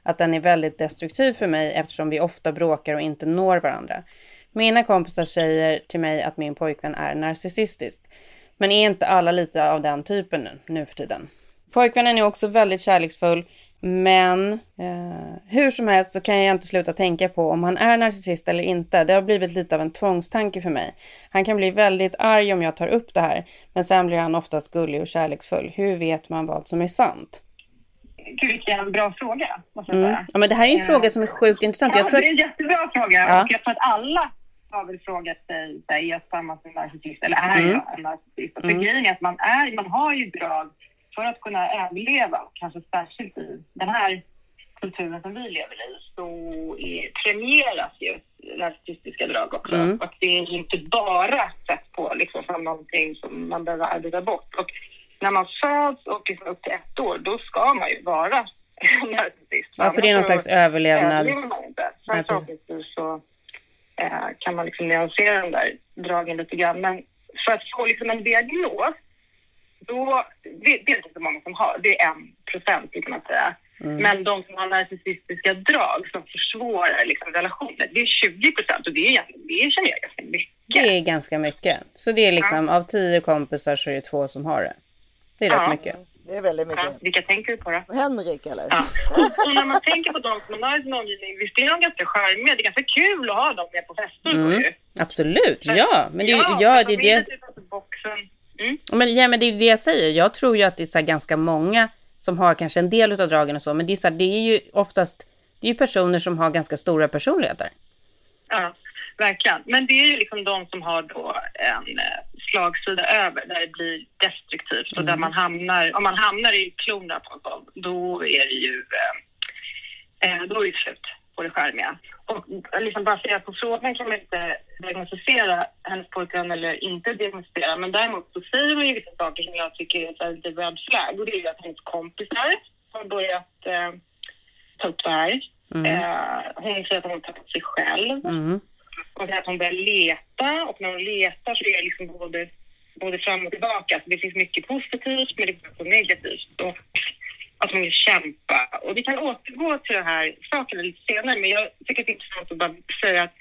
att den är väldigt destruktiv för mig eftersom vi ofta bråkar och inte når varandra. Mina kompisar säger till mig att min pojkvän är narcissistisk. Men är inte alla lite av den typen nu, nu för tiden? Pojkvännen är också väldigt kärleksfull. Men eh, hur som helst så kan jag inte sluta tänka på om han är narcissist eller inte. Det har blivit lite av en tvångstanke för mig. Han kan bli väldigt arg om jag tar upp det här. Men sen blir han oftast gullig och kärleksfull. Hur vet man vad som är sant? Gud, vilken bra fråga, måste jag Mm. säga. Ja, men det här är en Eh, fråga som är sjukt intressant. Ja, Jag tror det är att, en jättebra fråga. Ja. Och jag tror att alla har väl frågat sig, är jag tillsammans med en narcissist eller är Mm. jag en narcissist? Och Mm. att man, är, man har ju drag för att kunna överleva, kanske särskilt i den här kulturen som vi lever i, så är, premieras ju narcissistiska drag också. Mm. Och det är inte bara sett på liksom, som någonting som man behöver arbeta bort. Och när man föds och liksom upp till ett år, då ska man ju vara narcissist. ja, för det är någon slags överlevnads... Sen förhoppningsvis så eh, kan man liksom nyansera den där dragen lite grann. Men för att få liksom en diagnos, då, det, det är inte så många som har, det är en procent kan man säga. Mm. Men de som har narcissistiska drag som försvårar liksom relationer, det är 20 procent och det, är, det känner jag ganska mycket. Det är ganska mycket. Så det är liksom av tio kompisar så är det två som har det. Det är Ja. rätt mycket. Det är väldigt Ja, mycket. vilka tänker du på då? Henrik eller? Ja. Och, och när man tänker på de som har sin omgivning, visst är de ganska charmiga, det är ganska kul att ha dem med på fester Mm. ju. Absolut, ja. Men det, ja, ja, de det är är det. Mm. Men, ja, men det är det jag säger. Jag tror ju att det är så ganska många som har kanske en del av dragen och så. Men det är, så här, det är ju oftast det är personer som har ganska stora personligheter. Ja, verkligen. Men det är ju liksom de som har då en eh, slagsida över där det blir destruktivt och Mm. där man hamnar, om man hamnar i klorna på någon, då är det ju eh, eh, då är det slut på det charmiga. Och eh, liksom baserat på frågan kan man inte diagnostisera hennes pojkvän eller inte diagnostisera, men däremot så säger man ju vissa saker som jag tycker är lite red flag och det är ju att hennes kompisar har börjat eh, ta upp det här. Mm. Eh, hon säger att hon har tappat sig själv. Mm. Och att hon börjar leta och när hon letar så är det liksom både, både fram och tillbaka. Så det finns mycket positivt men det finns också negativt. Och att hon vill kämpa. Och vi kan återgå till de här sakerna lite senare men jag tycker att det är intressant att bara säga att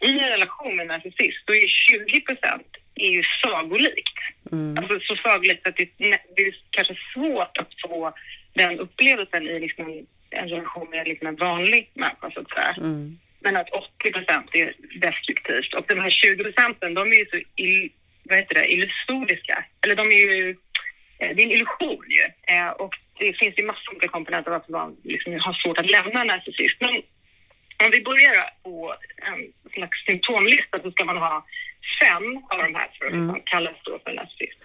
i en relation med en narcissist då är 20 procent är ju sagolikt. Mm. Alltså så sagolikt att det, det är kanske svårt att få den upplevelsen i liksom en, en relation med liksom en vanlig människa så att säga. Mm. Men att 80 procent är destruktivt. Och de här 20 procenten, de är ju så ill, vad heter det, illusoriska. Eller de är ju, eh, det är en illusion ju. Eh, Och det finns ju massor av olika komponenter varför man liksom har svårt att lämna en narcissist. Men om vi börjar på en slags symptomlista så ska man ha fem av de här för att liksom kallas då för narcissist.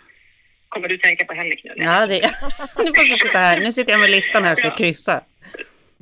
Kommer du tänka på Henrik nu? Ja, det... nu får jag sitta här. Nu sitter jag med listan här och ska Ja. kryssa.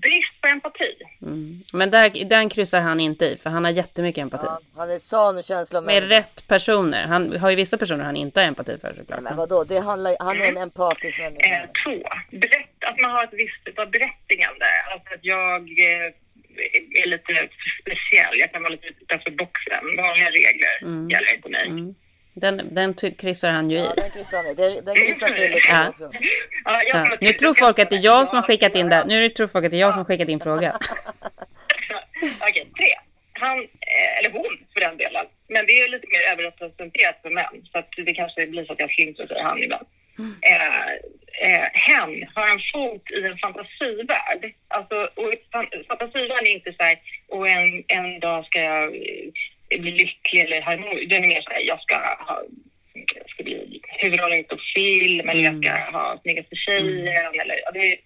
Brist på empati. Mm. Men där, den kryssar han inte i, för han har jättemycket empati. Ja, han är sann och känsla Med rätt personer. Han har ju vissa personer han inte har empati för såklart. Men vadå, det handlar, han är en empatisk Eh, människa. två, berätt, att man har ett visst typ av berättigande. Alltså att jag eh, är lite speciell. Jag kan vara lite utanför boxen. Vanliga regler gäller inte mig. Mm. Den, den kryssar han ju i. Ja, den kryssar han i. Den- Den kryssar Filip Ja. också. Ja, jag Ja. Nu tror folk att det är jag som har skickat in det. Nu tror folk att det är jag som har skickat in frågan. Okej, tre. Han, eh, eller hon för den delen. Men det är lite mer överrepresenterat för män. Så att det kanske blir så att jag slinter och säger han ibland. Eh, eh, hen har en fot i en fantasivärld. Alltså, och fan- fantasivärlden är inte så här, och en, en dag ska jag bli lycklig eller harmonisk. Den är mer så här, jag ska ha jag ska bli huvudrollen på film eller jag ska ha snyggaste tjejen. Eller, ja, det är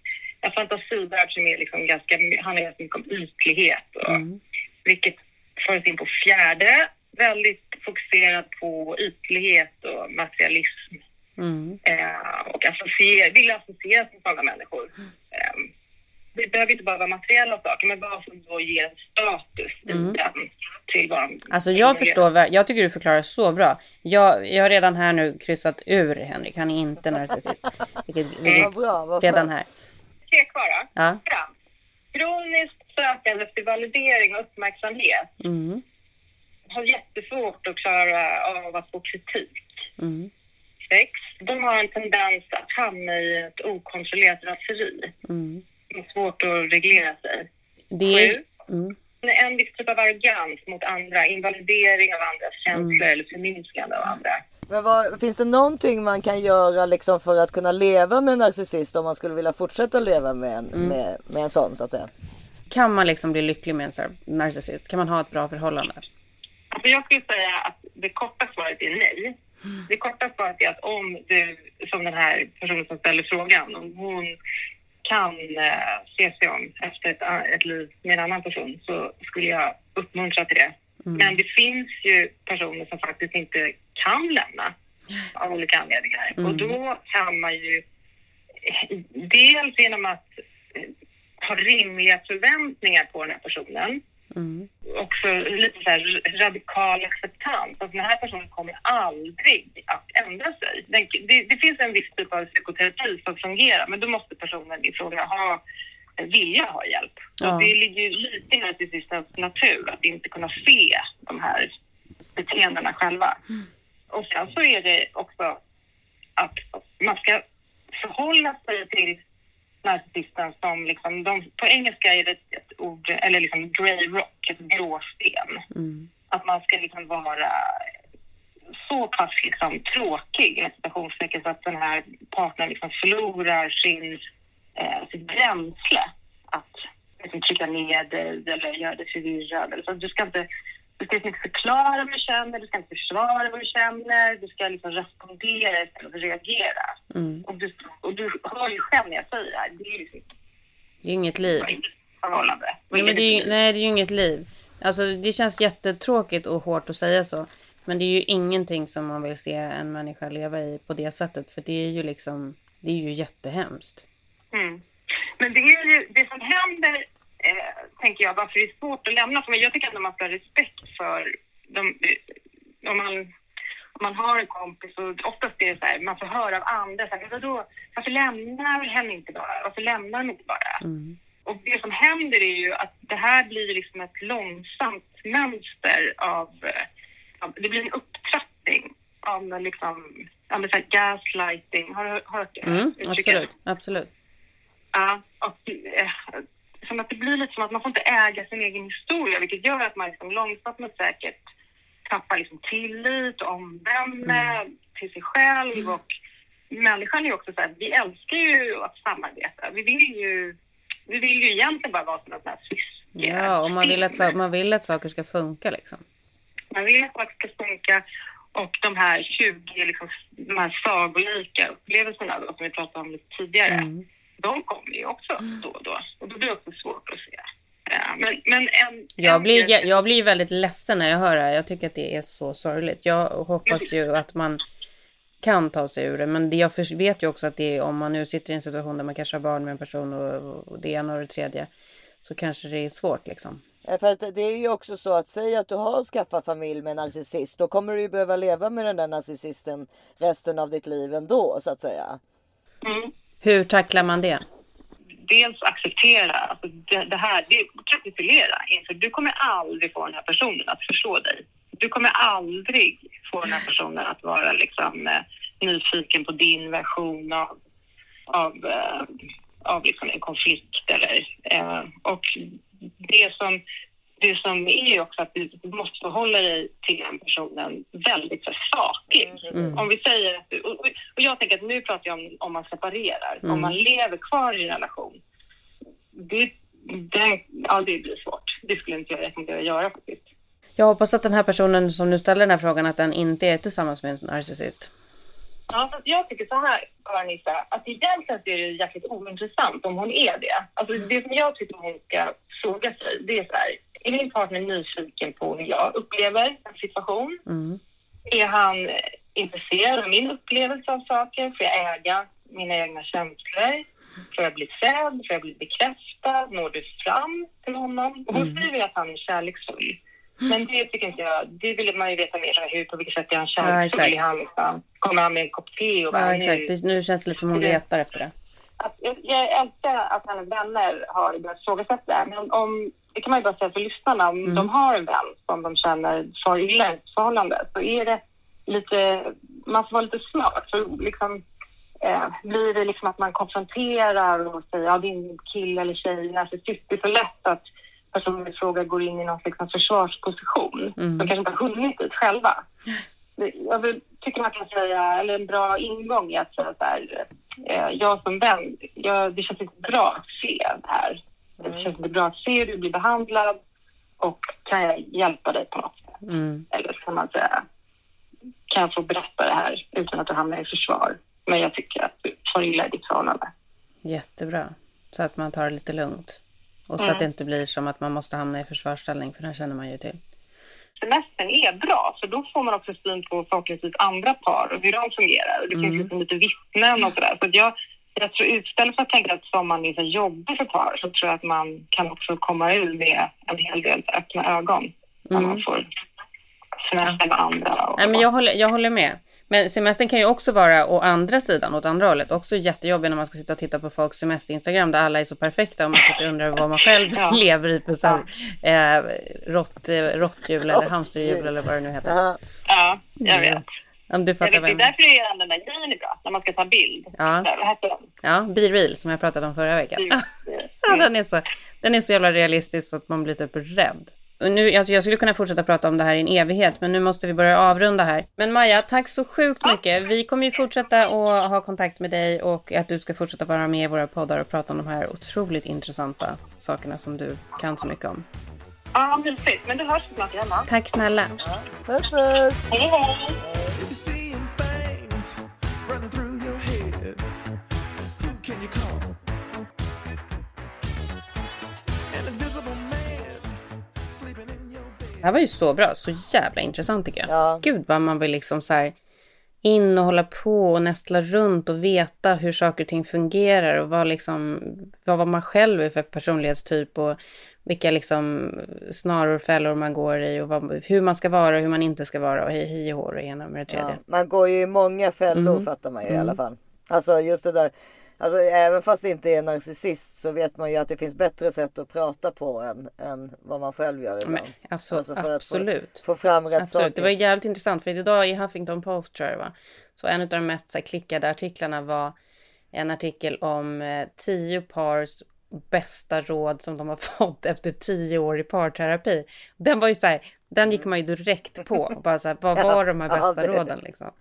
en fantasivärld som är liksom ganska, handlar ganska mycket om ytlighet. Och, Mm. Vilket för oss in på fjärde, väldigt fokuserad på ytlighet och materialism. Mm. Eh, och associera, vill associeras med sådana människor. Eh, det behöver inte bara vara materiella saker, men bara som då ger en status i den tillvaron. Alltså jag förstår, jag tycker du förklarar så bra. Jag, jag har redan här nu kryssat ur Henrik. Han är inte narcissist. Vilket, Vad vilket bra, vad redan här. Tre kvar då. Ja. Fram. Kroniskt sökande efter validering och uppmärksamhet Mm. har jättesvårt att klara av att få kritik. Mm. Sex. De har en tendens att hamna i ett okontrollerat raseri. Mm. Det är svårt att reglera sig. Det är... Sju. Mm. en viss typ av arrogans mot andra, invalidering av andras känslor eller förminskande av andra. Men vad, finns det någonting man kan göra liksom för att kunna leva med en narcissist om man skulle vilja fortsätta leva med en, med, med en sån så att säga? Kan man liksom bli lycklig med en narcissist? Kan man ha ett bra förhållande? Alltså jag skulle säga att det korta svaret är nej. Det korta svaret är att om du, som den här personen som ställer frågan, om hon kan eh, se sig om efter ett, a- ett liv med en annan person så skulle jag uppmuntra till det. Men det finns ju personer som faktiskt inte kan lämna av olika anledningar. Och då kan man ju eh, dels genom att eh, ha rimliga förväntningar på den här personen Mm. också lite så här radikal acceptans. Att den här personen kommer aldrig att ändra sig. Den, det, det finns en viss typ av psykoterapi som fungerar men då måste personen i fråga ha vilja ha hjälp. Ja. Och det ligger ju lite i narcissistens natur att inte kunna se de här beteendena själva. Och sen så är det också att man ska förhålla sig till narcissisten som liksom, de, på engelska är det ett, ord, eller liksom grey rock, ett gråsten. Mm. Att man ska liksom vara så pass liksom tråkig, inom citationstecken, så att den här partnern liksom förlorar sin, eh, sitt bränsle att liksom trycka ner dig eller göra dig förvirrad. Eller så. Du ska inte du ska liksom inte förklara vad du känner, du ska inte försvara vad du känner, du ska liksom respondera istället för att reagera. Mm. Och, du, och du hör ju själv när jag säger det här, det är ju liksom Det är ju inget liv. förhållande. Nej, men det är ju, nej, det är ju inget liv. Alltså, det känns jättetråkigt och hårt att säga så. Men det är ju ingenting som man vill se en människa leva i på det sättet. För det är ju liksom, det är ju jättehemskt. Mm. Men det är ju det som händer, eh, tänker jag, varför det är svårt att lämna. För jag tycker att man ska ha respekt för de, om man om man har en kompis och oftast är det så här, man får höra av andra, så här, vadå, varför lämnar henne inte bara? Varför lämnar de inte bara? Mm. Och det som händer är ju att det här blir liksom ett långsamt mönster av, eh, av det blir en upptrappning av liksom, men så här gaslighting. Har du hört det? Mm, absolut, absolut. Ja, och eh, som att det blir lite som att man får inte äga sin egen historia, vilket gör att man liksom långsamt men säkert tappar liksom tillit omdöme till sig själv. Och människan är ju också så här, vi älskar ju att samarbeta. Vi vill ju, vi vill ju egentligen bara vara som ett sånt här syske. Ja, och man vill, att, man vill att saker ska funka liksom. Man vill att saker ska funka och de här 20 liksom, de här sagolika upplevelserna då, som vi pratade om lite tidigare, Mm. De kommer ju också då och då. Och då blir det också svårt att se. Ja, men, men en, Jag blir, grej- jag blir väldigt ledsen när jag hör det här. Jag tycker att det är så sorgligt. Jag hoppas ju att man kan ta sig ur det. Men det, jag vet ju också att det är, om man nu sitter i en situation där man kanske har barn med en person och, och det ena och det tredje. Så kanske det är svårt liksom. Eh, För att det är ju också så att säga att du har skaffat familj med en narcissist. Då kommer du ju behöva leva med den där narcissisten resten av ditt liv ändå så att säga. Mm. Hur tacklar man det? dels acceptera alltså det, det här, det, kapitulera inför du kommer aldrig få den här personen att förstå dig. Du kommer aldrig få den här personen att vara liksom eh, nyfiken på din version av, av, eh, av liksom en konflikt eller eh, och det som det som är också att du måste förhålla dig till den personen väldigt så saklig. Mm. Om vi säger att du, och jag tänker att nu pratar jag om om man separerar, Mm. om man lever kvar i en relation. Det, det, ja, det blir svårt. Det skulle inte jag rekommendera att göra faktiskt. Jag hoppas att den här personen som nu ställer den här frågan att den inte är tillsammans med en narcissist. Ja, fast jag tycker så här, Karin-Lisa, att egentligen så är det jäkligt ointressant om hon är det. Alltså det som jag tycker hon ska fråga sig, det är så här, är min partner nyfiken på hur jag upplever en situation? Mm. Är han intresserad av min upplevelse av saker? Får jag äga mina egna känslor? Får jag bli sedd? Får jag bli bekräftad? Når du fram till honom? Och hon skriver att han är kärleksfull. Men det tycker inte jag, det vill man ju veta mer om. Hur, på vilket sätt är han kärleksfull? är han liksom, kommer han med en kopp te och bara, Ja, nu- exakt. Det, nu känns det lite som hon letar efter det. att jag, jag älskar att hennes vänner har börjat ifrågasätta det. Men om, det kan man ju bara säga för lyssnarna, om Mm. de har en vän som de känner far illa i förhållande så är det lite, man får vara lite smart. För liksom, eh, blir det liksom att man konfronterar och säger ja din kille eller tjej är narcissist, det är så lätt att personen i fråga går in i någon slags försvarsposition. Mm. De kanske inte har hunnit dit själva. Jag vill, tycker man kan säga, eller en bra ingång är att säga så här, eh, jag som vän, jag, det känns inte bra att se det här. Det känns inte bra att se hur du blir behandlad och kan jag hjälpa dig på något sätt? Mm. Eller kan man säga, kan jag få berätta det här utan att du hamnar i försvar? Men jag tycker att du tar illa i ditt förhållande. Jättebra. Så att man tar det lite lugnt. Och så Mm. att det inte blir som att man måste hamna i försvarsställning, för den känner man ju till. semestern är bra, för då får man också syn på förhoppningsvis andra par och hur de fungerar. Och det Mm. finns liksom lite vittnen och sådär. Så att jag, jag tror istället för att tänka att sommaren är så jobbig för par så tror jag att man kan också komma ur med en hel del öppna ögon. När man får semester med andra. Och Mm. Nej, men jag håller, jag håller med. Men semestern kan ju också vara å andra sidan, åt andra hållet. Också jättejobbig när man ska sitta och titta på folks semester-instagram där alla är så perfekta och man sitter och undrar vad man själv Ja. lever i på här, eh, rått, eh, råttjul eller hamsterhjul eller vad det nu heter. Ja, Ja, jag vet. Om du Jag fattar det är därför det är den där grejen är bra, när man ska ta bild. Ja. Så, Vad heter den? Ja, Be Real som jag pratade om förra veckan. Ja, den, är så, den är så jävla realistisk att man blir typ rädd. Och nu, alltså jag skulle kunna fortsätta prata om det här i en evighet, men nu måste vi börja avrunda här. Men Maja, tack så sjukt mycket. Vi kommer ju fortsätta att ha kontakt med dig och att du ska fortsätta vara med i våra poddar och prata om de här otroligt intressanta sakerna som du kan så mycket om. Ja, mysigt. Men du hörs snart igen va? Tack snälla. puss puss! Hej, hej! Här var ju så bra, så jävla intressant tycker jag. Ja. Gud vad man vill liksom så här in och hålla på och nästla runt och veta hur saker och ting fungerar och vad liksom, vad vad man själv är för personlighetstyp och vilka liksom snaror och fällor man går i och vad, hur man ska vara och hur man inte ska vara och hej, hej och hår och ena med det tredje. Ja, man går ju i många fällor Mm. fattar man ju i alla fall. Alltså just det där. Alltså även fast det inte är narcissist så vet man ju att det finns bättre sätt att prata på än, än vad man själv gör ibland. Men, alltså, Alltså, för att absolut. Få, få fram rätt Absolut, saker. det var jävligt intressant för idag i Huffington Post tror jag det var. Så en av de mest så här, klickade artiklarna var en artikel om eh, tio pars bästa råd som de har fått efter tio år i parterapi. Den var ju så här, den gick man ju direkt på. Bara så här, vad var de här Ja, bästa det- råden liksom?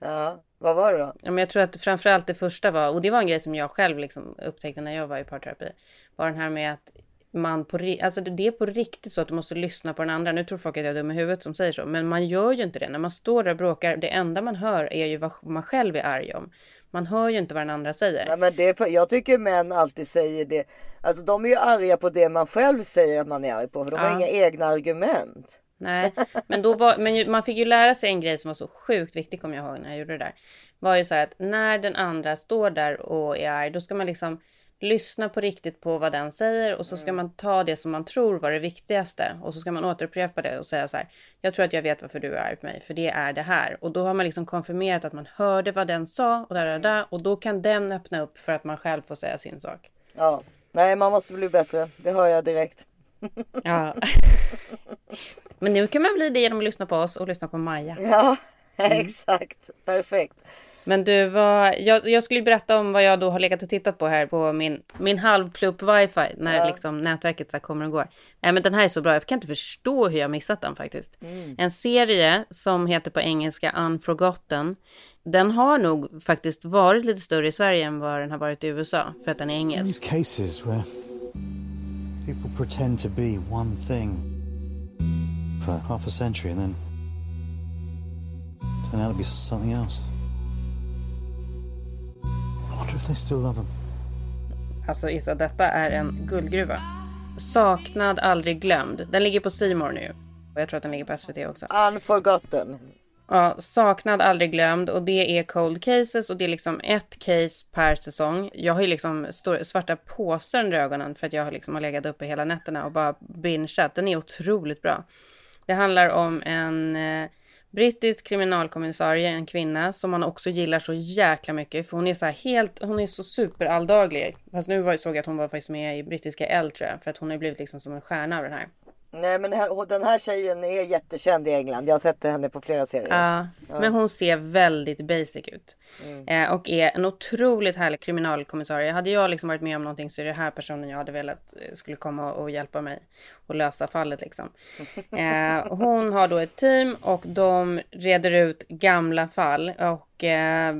Ja, vad var det då? Ja, men jag tror att framförallt det första var, och det var en grej som jag själv liksom upptäckte när jag var i parterapi, var den här med att man på, alltså det är på riktigt så att du måste lyssna på den andra. Nu tror folk att jag är dum i huvudet som säger så, men man gör ju inte det. När man står där och bråkar, det enda man hör är ju vad man själv är arg om. Man hör ju inte vad den andra säger. Nej, men det för, jag tycker män alltid säger det. Alltså de är ju arga på det man själv säger att man är arg på. För de har Ja. inga egna argument. Nej, men, då var, men man fick ju lära sig en grej som var så sjukt viktig, kommer jag ihåg när jag gjorde det där. Var ju så här att när den andra står där och är arg, då ska man liksom lyssna på riktigt på vad den säger och så ska man ta det som man tror var det viktigaste och så ska man återupprepa det och säga så här. Jag tror att jag vet varför du är arg på mig, för det är det här. Och då har man liksom konfirmerat att man hörde vad den sa och där, där, där och då kan den öppna upp för att man själv får säga sin sak. Ja, nej man måste bli bättre. Det hör jag direkt. Ja. Men nu kan man bli det genom att lyssna på oss och lyssna på Maja. Ja, Mm. exakt. Perfekt. Men du, vad, jag, jag skulle berätta om vad jag då har legat och tittat på här på min, min halvplupp wifi när Ja. liksom nätverket så kommer och går. Nej men den här är så bra, jag kan inte förstå hur jag missat den faktiskt. En serie som heter på engelska Unforgotten. Den har nog faktiskt varit lite större i Sverige än vad den har varit i USA för att den är engelsk. People pretend to be one thing for half a century and then turn out to be something else. I wonder if they still love them. Alltså Issa, detta är en guldgruva. Saknad, aldrig glömd. Den ligger på More nu. Och jag tror att den ligger på SVT också. Unforgotten. Ja, saknad, aldrig glömd och det är cold cases och det är liksom ett case per säsong. Jag har ju liksom svarta påsar under ögonen för att jag har liksom har legat uppe hela nätterna och bara bingeat. Den är otroligt bra. Det handlar om en eh, brittisk kriminalkommissarie, en kvinna som man också gillar så jäkla mycket för hon är så här helt, hon är så superalldaglig. Fast nu var, såg jag att hon var faktiskt med i brittiska L tror jag, för att hon har blivit liksom som en stjärna av den här. Nej men den här tjejen är jättekänd i England. Jag har sett henne på flera serier. Ja, men hon ser väldigt basic ut. Eh, och är en otroligt härlig kriminalkommissarie. Hade jag liksom varit med om någonting så är det här personen jag hade velat eh, skulle komma och hjälpa mig och lösa fallet liksom. Eh, hon har då ett team och de reder ut gamla fall och eh,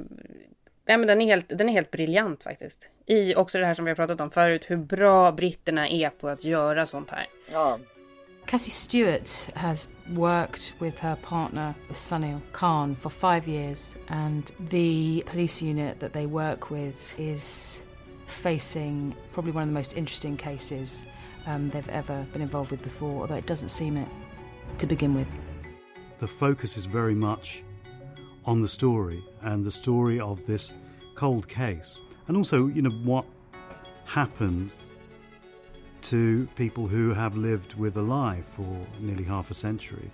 Nej, men den, är helt, den är helt briljant faktiskt. I också det här som vi har pratat om förut, hur bra britterna är på att göra sånt här. Ja. Cassie Stewart has worked with her partner Sunil Khan for five years, and the police unit that they work with is facing probably one of the most interesting cases um, they've ever been involved with before, although it doesn't seem it to begin with. the focus is very much on the story and the story of this cold case and also you know what happens to people who have lived with a lie for nearly half a century.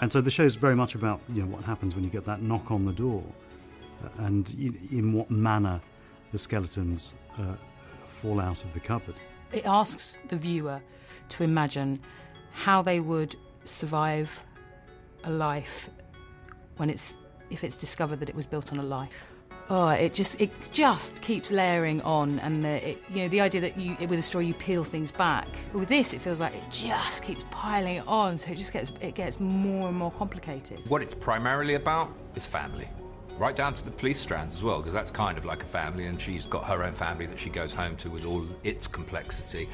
And so the show is very much about you know what happens when you get that knock on the door. Uh, and in, what manner the skeletons uh, fall out of the cupboard. It asks the viewer to imagine how they would survive a life when it's if it's discovered that it was built on a lie. Oh, it just it just keeps layering on, and the, it, you know the idea that you with a story you peel things back. With this, it feels like it just keeps piling on, so it just gets it gets more and more complicated. What it's primarily about is family. Right down to the police strands as well, because that's kind of like a family, and she's got her own family that she goes home to with all its complexity.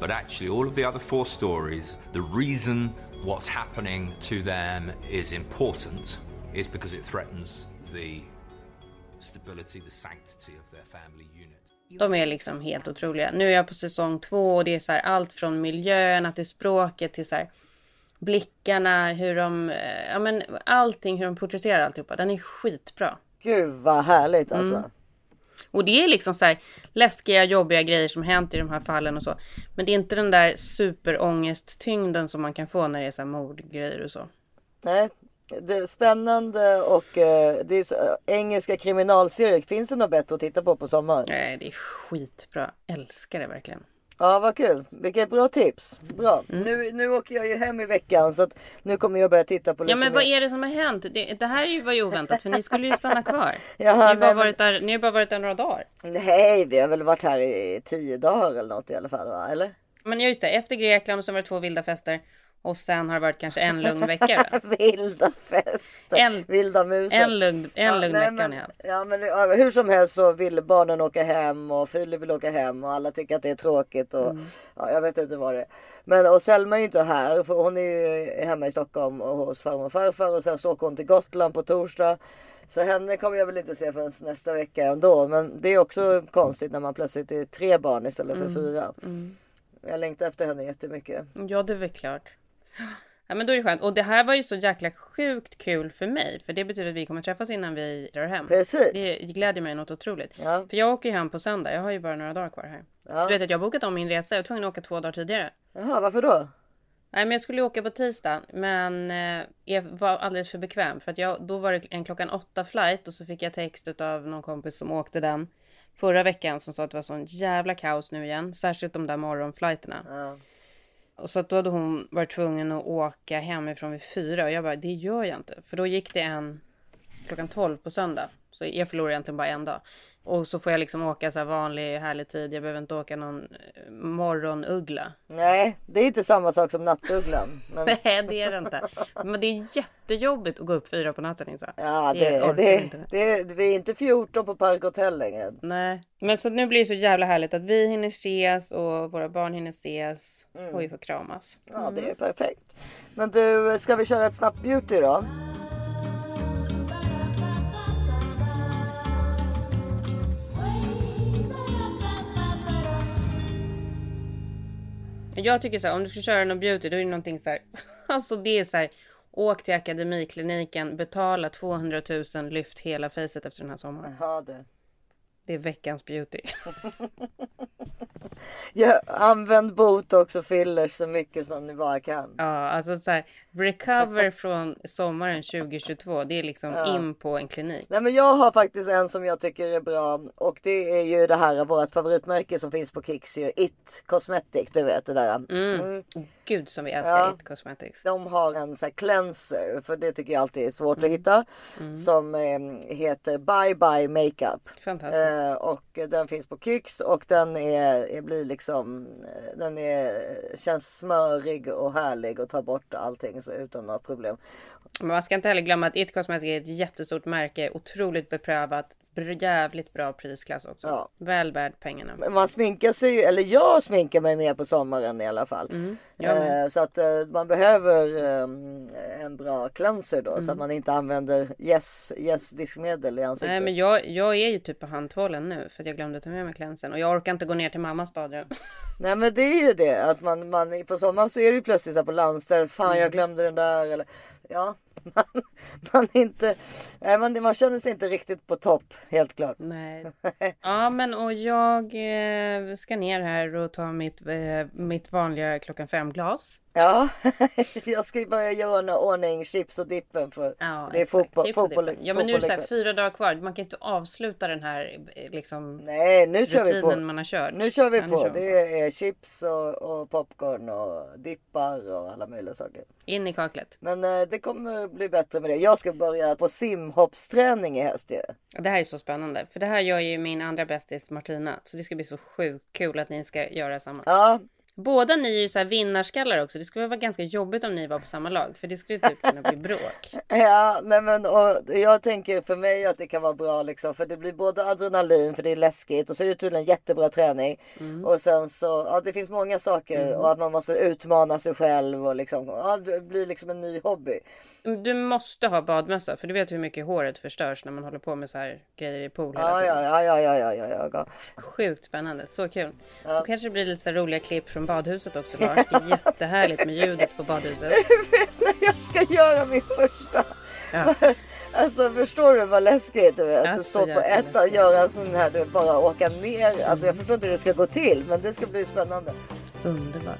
But actually, all of the other four stories, the reason what's happening to them is important is because it threatens the De är liksom helt otroliga. Nu är jag på säsong två och det är så här allt från miljön till språket till så här blickarna, hur de, eh, ja men allting, hur de porträtterar alltihopa. Den är skitbra. Gud vad härligt alltså. Och det är liksom så här läskiga, jobbiga grejer som hänt i de här fallen och så. Men det är inte den där superångesttyngden som man kan få när det är så här mordgrejer och så. Nej, det är spännande och eh, det är så, eh, engelska kriminalserier. Finns det något bättre att titta på på sommaren? Nej, det är skitbra. Älskar det verkligen. Ja vad kul. Vilket bra tips. Bra. Nu, nu åker jag ju hem i veckan så att nu kommer jag börja titta på lite Ja men vad mer. är det som har hänt? Det, det här var ju oväntat för ni skulle ju stanna kvar. Jaha, ni, har bara men- varit där, ni har bara varit där några dagar. Nej vi har väl varit här i tio dagar eller något i alla fall va? Eller? Men just det, efter Grekland och sen var det två vilda fester. Och sen har det varit kanske en lugn vecka. Vilda fester. En- Vilda musen. En lugn, en lugn nej, vecka men, ja, men ja, hur som helst så vill barnen åka hem och Filip vill åka hem och alla tycker att det är tråkigt och Mm. ja, jag vet inte vad det är. Men och Selma är ju inte här för hon är ju hemma i Stockholm och hos farmor och farfar och sen så åker hon till Gotland på torsdag. Så henne kommer jag väl inte se förrän nästa vecka ändå. Men det är också konstigt när man plötsligt är tre barn istället Mm. för fyra. Jag längtar efter henne jättemycket. Ja, det är väl klart. Ja, men då är det skönt. Och det här var ju så jäkla sjukt kul för mig. För det betyder att vi kommer träffas innan vi drar hem. Precis. Det gläder mig något otroligt. Ja. För jag åker ju hem på söndag. Jag har ju bara några dagar kvar här. Ja. Du vet att jag har bokat om min resa. Jag var tvungen att åka två dagar tidigare. Jaha, varför då? Nej, men jag skulle ju åka på tisdag. Men eh, jag var alldeles för bekväm. För att jag, då var det en klockan åtta flight. Och så fick jag text av någon kompis som åkte den. Förra veckan som sa att det var sån jävla kaos nu igen. Särskilt de där morgonflighterna. Ja. Och så att då hade hon varit tvungen att åka hemifrån vid fyra. Och jag bara, det gör jag inte. För då gick det en klockan tolv på söndag. Så jag förlorade egentligen bara en dag. Och så får jag liksom åka så här vanlig härlig tid. Jag behöver inte åka någon eh, morgonuggla. Nej, det är inte samma sak som nattugglan. Men... Nej, det är det inte. Men det är jättejobbigt att gå upp fyra på natten. Insa. Ja, det, det, inte. det, vi är inte 14 på Park Hotel längre. Nej, men så nu blir det så jävla härligt att vi hinner ses och våra barn hinner ses och vi får kramas. Ja, det är perfekt. Men du, ska vi köra ett snabbt beauty då? Jag tycker så här, om du ska köra någon beauty då är det någonting så här. Alltså det är så här. Åk till akademikliniken, betala 200 000, lyft hela facet efter den här sommaren. Ja, du. Det är veckans beauty. Ja, använd botox och fillers så mycket som ni bara kan. Ja, alltså så här. Recover från sommaren 2022. Det är liksom in på en klinik. Nej men jag har faktiskt en som jag tycker är bra och det är ju det här vårt favoritmärke som finns på Kicks ju It Cosmetic, du vet det där. Mm. Gud som vi älskar Ja. It Cosmetics. De har en sån här cleanser, för det tycker jag alltid är svårt Mm. att hitta. Som eh, heter Bye Bye Makeup. Fantastiskt. Eh, och den finns på Kicks och den är, är blir liksom eh, Den är, känns smörig och härlig och tar bort allting så, utan några problem. Men man ska inte heller glömma att It Cosmetics är ett jättestort märke. Otroligt beprövat. Jävligt bra prisklass också. Ja. Väl värd pengarna. Men Man sminkar sig ju, eller jag sminkar mig mer på sommaren i alla fall. Mm. Eh, så att eh, man behöver eh, en bra cleanser då så att man inte använder yes, yes diskmedel i ansiktet. Mm. Nej men jag, jag är ju typ på handtvålen nu för att jag glömde ta med mig cleansern. Och jag orkar inte gå ner till mammas badrum. Nej men det är ju det att man, man på sommaren så är det ju plötsligt så på landstället. Fan Mm. jag glömde den där eller ja. Man, man inte, nej, man, man känner sig inte riktigt på topp helt klart. Nej. Ja men och jag eh, ska ner här och ta mitt, eh, mitt vanliga klockan fem glas. Ja, jag ska ju börja göra ordning chips och dippen för Ja, det är fotboll. Fotboll. Ja men nu är det så här fyra dagar kvar. Man kan inte avsluta den här eh, liksom Nej nu kör vi på. man har kört. Nu kör vi Ja, på. kör vi Det är chips och, och popcorn och dippar och alla möjliga saker. In i kaklet. Men eh, det kommer bli bättre med det. Jag ska börja på simhoppsträning i höst ju. Det här är så spännande. För det här gör ju min andra bästis Martina. Så det ska bli så sjukt kul att ni ska göra samma. Ja, Båda ni är ju så här vinnarskallar också. Det skulle vara ganska jobbigt om ni var på samma lag. För det skulle typ kunna bli bråk. ja nej men och jag tänker för mig att det kan vara bra liksom. För det blir både adrenalin för det är läskigt och så är det tydligen jättebra träning. Mm. Och sen så, ja det finns många saker och att man måste utmana sig själv och liksom, ja det blir liksom en ny hobby. Du måste ha badmössa. För du vet hur mycket håret förstörs när man håller på med så här grejer i pool hela Ja, tiden. ja, ja, ja, ja, ja, ja, ja. Sjukt spännande. Så kul. Då kanske det blir lite så roliga klipp från badhuset också Lars. Det är jättehärligt med ljudet på badhuset. Jag ska göra min första. Ja. Alltså förstår du vad läskigt du vet? Alltså, Att stå på ettan och göra en sån här, du vet, bara åka ner. Alltså jag förstår inte hur det ska gå till men det ska bli spännande. Underbart.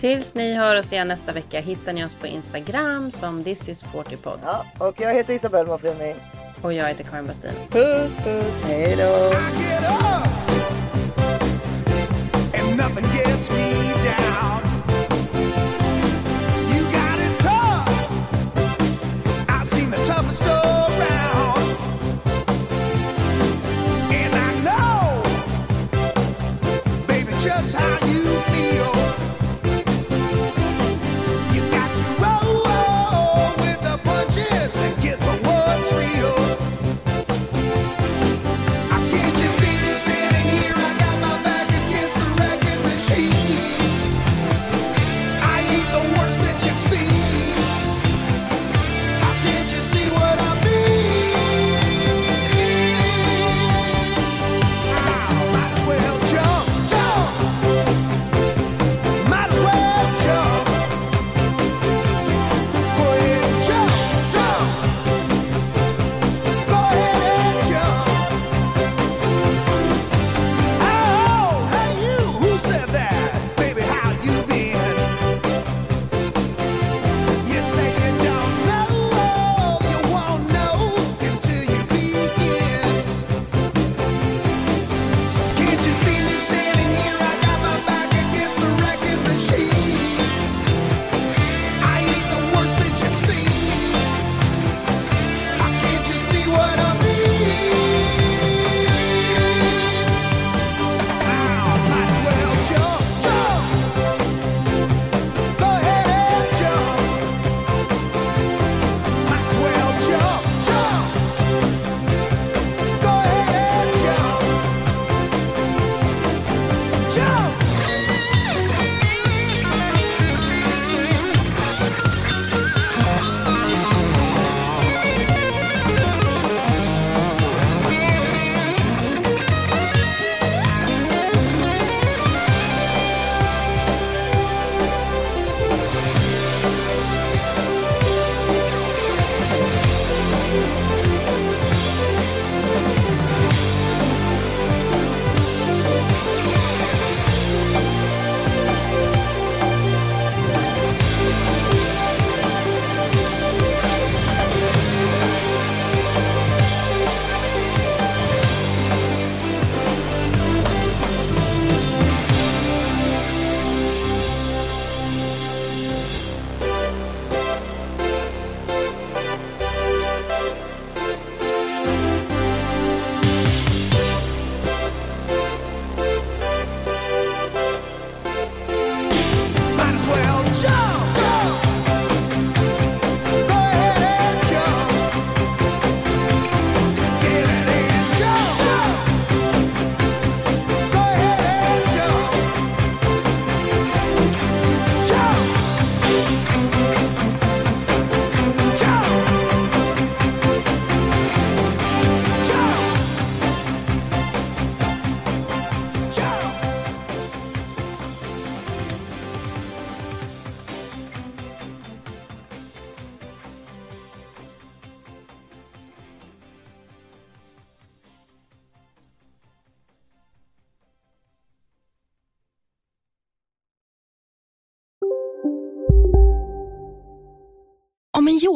Tills ni hör oss igen nästa vecka hittar ni oss på Instagram som This is 40pod. Ja, och jag heter Isabelle Mafrini. Och jag heter Karin Bastin. Puss puss, hej då! nothing gets me down.